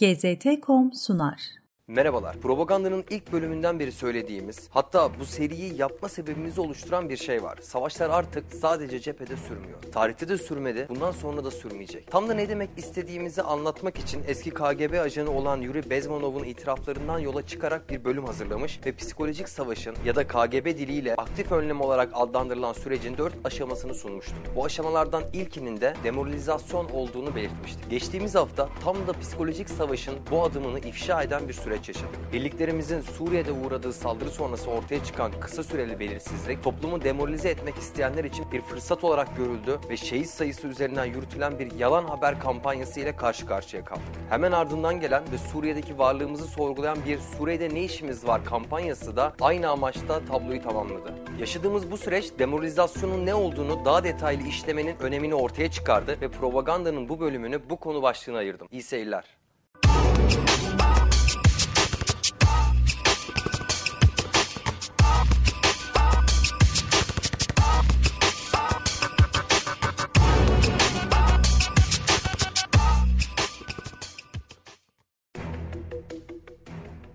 GZT.com sunar. Merhabalar. Propagandanın ilk bölümünden beri söylediğimiz, hatta bu seriyi yapma sebebimizi oluşturan bir şey var. Savaşlar artık sadece cephede sürmüyor. Tarihte de sürmedi, bundan sonra da sürmeyecek. Tam da ne demek istediğimizi anlatmak için eski KGB ajanı olan Yuri Bezmanov'un itiraflarından yola çıkarak bir bölüm hazırlamış ve psikolojik savaşın ya da KGB diliyle aktif önlem olarak adlandırılan sürecin dört aşamasını sunmuştu. Bu aşamalardan ilkinin de demoralizasyon olduğunu belirtmiştik. Geçtiğimiz hafta tam da psikolojik savaşın bu adımını ifşa eden bir süreç yaşadık. Birliklerimizin Suriye'de uğradığı saldırı sonrası ortaya çıkan kısa süreli belirsizlik toplumu demoralize etmek isteyenler için bir fırsat olarak görüldü ve şehit sayısı üzerinden yürütülen bir yalan haber kampanyası ile karşı karşıya kaldık. Hemen ardından gelen ve Suriye'deki varlığımızı sorgulayan bir Suriye'de ne işimiz var kampanyası da aynı amaçta tabloyu tamamladı. Yaşadığımız bu süreç demoralizasyonun ne olduğunu daha detaylı işlemenin önemini ortaya çıkardı ve propagandanın bu bölümünü bu konu başlığına ayırdım. İyi seyirler.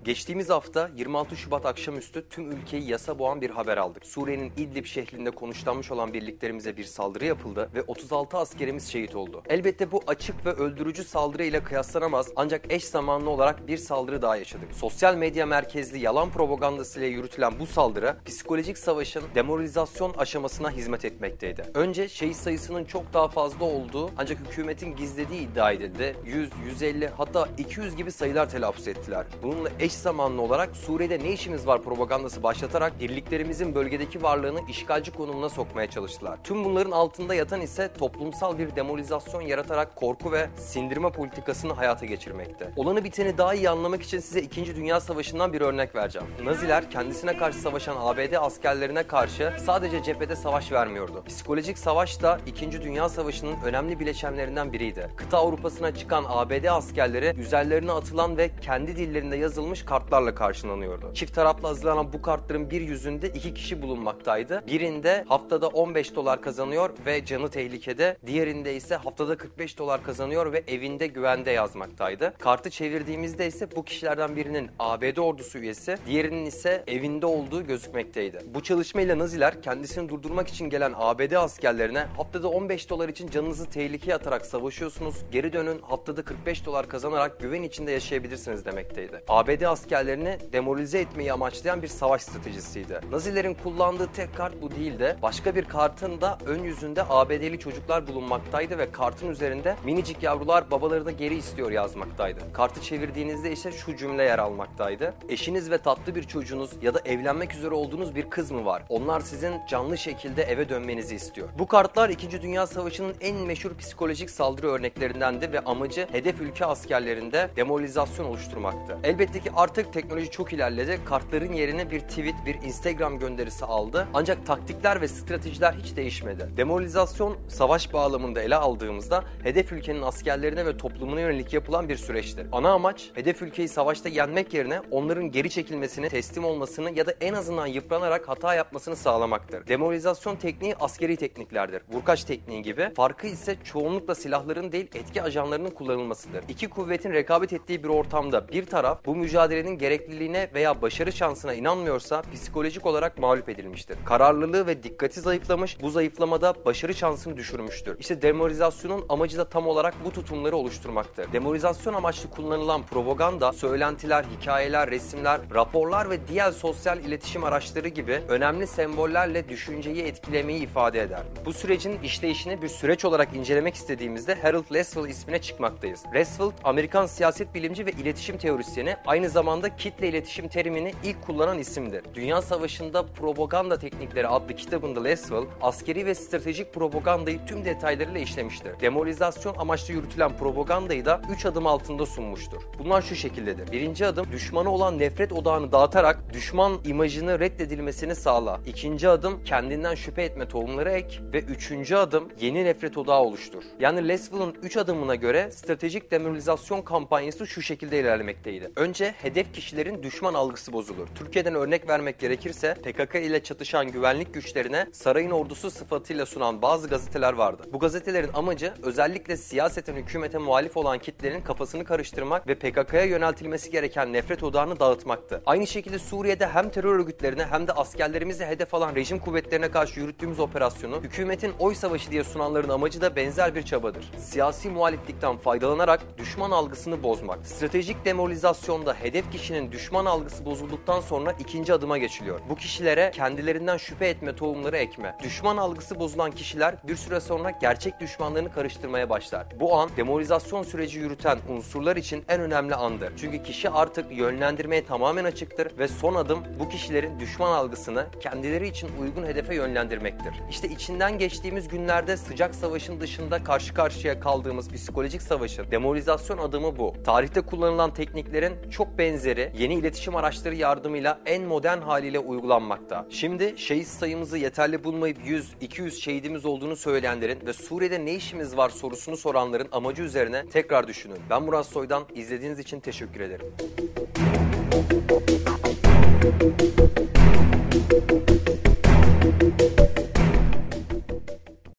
Geçtiğimiz hafta 26 Şubat akşamüstü tüm ülkeyi yasa boğan bir haber aldık. Suriye'nin İdlib şehrinde konuşlanmış olan birliklerimize bir saldırı yapıldı ve 36 askerimiz şehit oldu. Elbette bu açık ve öldürücü saldırı ile kıyaslanamaz ancak eş zamanlı olarak bir saldırı daha yaşadık. Sosyal medya merkezli yalan propagandası ile yürütülen bu saldırı psikolojik savaşın demoralizasyon aşamasına hizmet etmekteydi. Önce şehit sayısının çok daha fazla olduğu ancak hükümetin gizlediği iddia edildi. 100, 150 hatta 200 gibi sayılar telaffuz ettiler. Bununla eş zamanlı olarak Suriye'de ne işimiz var propagandası başlatarak birliklerimizin bölgedeki varlığını işgalci konumuna sokmaya çalıştılar. Tüm bunların altında yatan ise toplumsal bir demoralizasyon yaratarak korku ve sindirme politikasını hayata geçirmekte. Olanı biteni daha iyi anlamak için size 2. Dünya Savaşı'ndan bir örnek vereceğim. Naziler kendisine karşı savaşan ABD askerlerine karşı sadece cephede savaş vermiyordu. Psikolojik savaş da 2. Dünya Savaşı'nın önemli bileşenlerinden biriydi. Kıta Avrupa'sına çıkan ABD askerleri üzerlerine atılan ve kendi dillerinde yazılmış kartlarla karşılanıyordu. Çift taraflı hazırlanan bu kartların bir yüzünde iki kişi bulunmaktaydı. Birinde haftada 15 dolar kazanıyor ve canı tehlikede. Diğerinde ise haftada 45 dolar kazanıyor ve evinde güvende yazmaktaydı. Kartı çevirdiğimizde ise bu kişilerden birinin ABD ordusu üyesi, diğerinin ise evinde olduğu gözükmekteydi. Bu çalışmayla Naziler kendisini durdurmak için gelen ABD askerlerine haftada 15 dolar için canınızı tehlikeye atarak savaşıyorsunuz. Geri dönün haftada 45 dolar kazanarak güven içinde yaşayabilirsiniz demekteydi. ABD askerlerini demoralize etmeyi amaçlayan bir savaş stratejisiydi. Nazilerin kullandığı tek kart bu değil de başka bir kartın da ön yüzünde ABD'li çocuklar bulunmaktaydı ve kartın üzerinde minicik yavrular babalarını geri istiyor yazmaktaydı. Kartı çevirdiğinizde ise şu cümle yer almaktaydı. Eşiniz ve tatlı bir çocuğunuz ya da evlenmek üzere olduğunuz bir kız mı var? Onlar sizin canlı şekilde eve dönmenizi istiyor. Bu kartlar 2. Dünya Savaşı'nın en meşhur psikolojik saldırı örneklerindendi ve amacı hedef ülke askerlerinde demoralizasyon oluşturmaktı. Elbette ki artık teknoloji çok ilerledi. Kartların yerine bir tweet, bir Instagram gönderisi aldı. Ancak taktikler ve stratejiler hiç değişmedi. Demoralizasyon savaş bağlamında ele aldığımızda hedef ülkenin askerlerine ve toplumuna yönelik yapılan bir süreçtir. Ana amaç hedef ülkeyi savaşta yenmek yerine onların geri çekilmesini, teslim olmasını ya da en azından yıpranarak hata yapmasını sağlamaktır. Demoralizasyon tekniği askeri tekniklerdir. Vurkaç tekniği gibi. Farkı ise çoğunlukla silahların değil etki ajanlarının kullanılmasıdır. İki kuvvetin rekabet ettiği bir ortamda bir taraf bu mücadelenin gerekliliğine veya başarı şansına inanmıyorsa psikolojik olarak mağlup edilmiştir. Kararlılığı ve dikkati zayıflamış, bu zayıflamada başarı şansını düşürmüştür. İşte demoralizasyonun amacı da tam olarak bu tutumları oluşturmaktır. Demorizasyon amaçlı kullanılan propaganda, söylentiler, hikayeler, resimler, raporlar ve diğer sosyal iletişim araçları gibi önemli sembollerle düşünceyi etkilemeyi ifade eder. Bu sürecin işleyişini bir süreç olarak incelemek istediğimizde Harold Leswell ismine çıkmaktayız. Leswell, Amerikan siyaset bilimci ve iletişim teorisyeni, aynı zamanda kitle iletişim terimini ilk kullanan isimdir. Dünya Savaşı'nda Propaganda Teknikleri adlı kitabında Leswell, askeri ve stratejik propagandayı tüm detaylarıyla işlemiştir. Demoralizasyon amaçlı yürütülen propagandayı da 3 adım altında sunmuştur. Bunlar şu şekildedir. Birinci adım, düşmana olan nefret odağını dağıtarak düşman imajını reddedilmesini sağla. İkinci adım, kendinden şüphe etme tohumları ek ve üçüncü adım, yeni nefret odağı oluştur. Yani Leswell'ın 3 adımına göre stratejik demoralizasyon kampanyası şu şekilde ilerlemekteydi. Önce hedef kişilerin düşman algısı bozulur. Türkiye'den örnek vermek gerekirse PKK ile çatışan güvenlik güçlerine sarayın ordusu sıfatıyla sunan bazı gazeteler vardı. Bu gazetelerin amacı özellikle siyaseten hükümete muhalif olan kitlerin kafasını karıştırmak ve PKK'ya yöneltilmesi gereken nefret odağını dağıtmaktı. Aynı şekilde Suriye'de hem terör örgütlerine hem de askerlerimizi hedef alan rejim kuvvetlerine karşı yürüttüğümüz operasyonu hükümetin oy savaşı diye sunanların amacı da benzer bir çabadır. Siyasi muhaliflikten faydalanarak düşman algısını bozmak. Stratejik demoralizasyonda hedef kişinin düşman algısı bozulduktan sonra ikinci adıma geçiliyor. Bu kişilere kendilerinden şüphe etme tohumları ekme. Düşman algısı bozulan kişiler bir süre sonra gerçek düşmanlarını karıştırmaya başlar. Bu an demoralizasyon süreci yürüten unsurlar için en önemli andır. Çünkü kişi artık yönlendirmeye tamamen açıktır ve son adım bu kişilerin düşman algısını kendileri için uygun hedefe yönlendirmektir. İşte içinden geçtiğimiz günlerde sıcak savaşın dışında karşı karşıya kaldığımız psikolojik savaşın demoralizasyon adımı bu. Tarihte kullanılan tekniklerin çok benzeri yeni iletişim araçları yardımıyla en modern haliyle uygulanmakta. Şimdi şehit sayımızı yeterli bulmayıp 100-200 şehidimiz olduğunu söyleyenlerin ve Suriye'de ne işimiz var sorusunu soranların amacı üzerine tekrar düşünün. Ben Murat Soydan izlediğiniz için teşekkür ederim.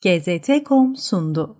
GZT.com sundu.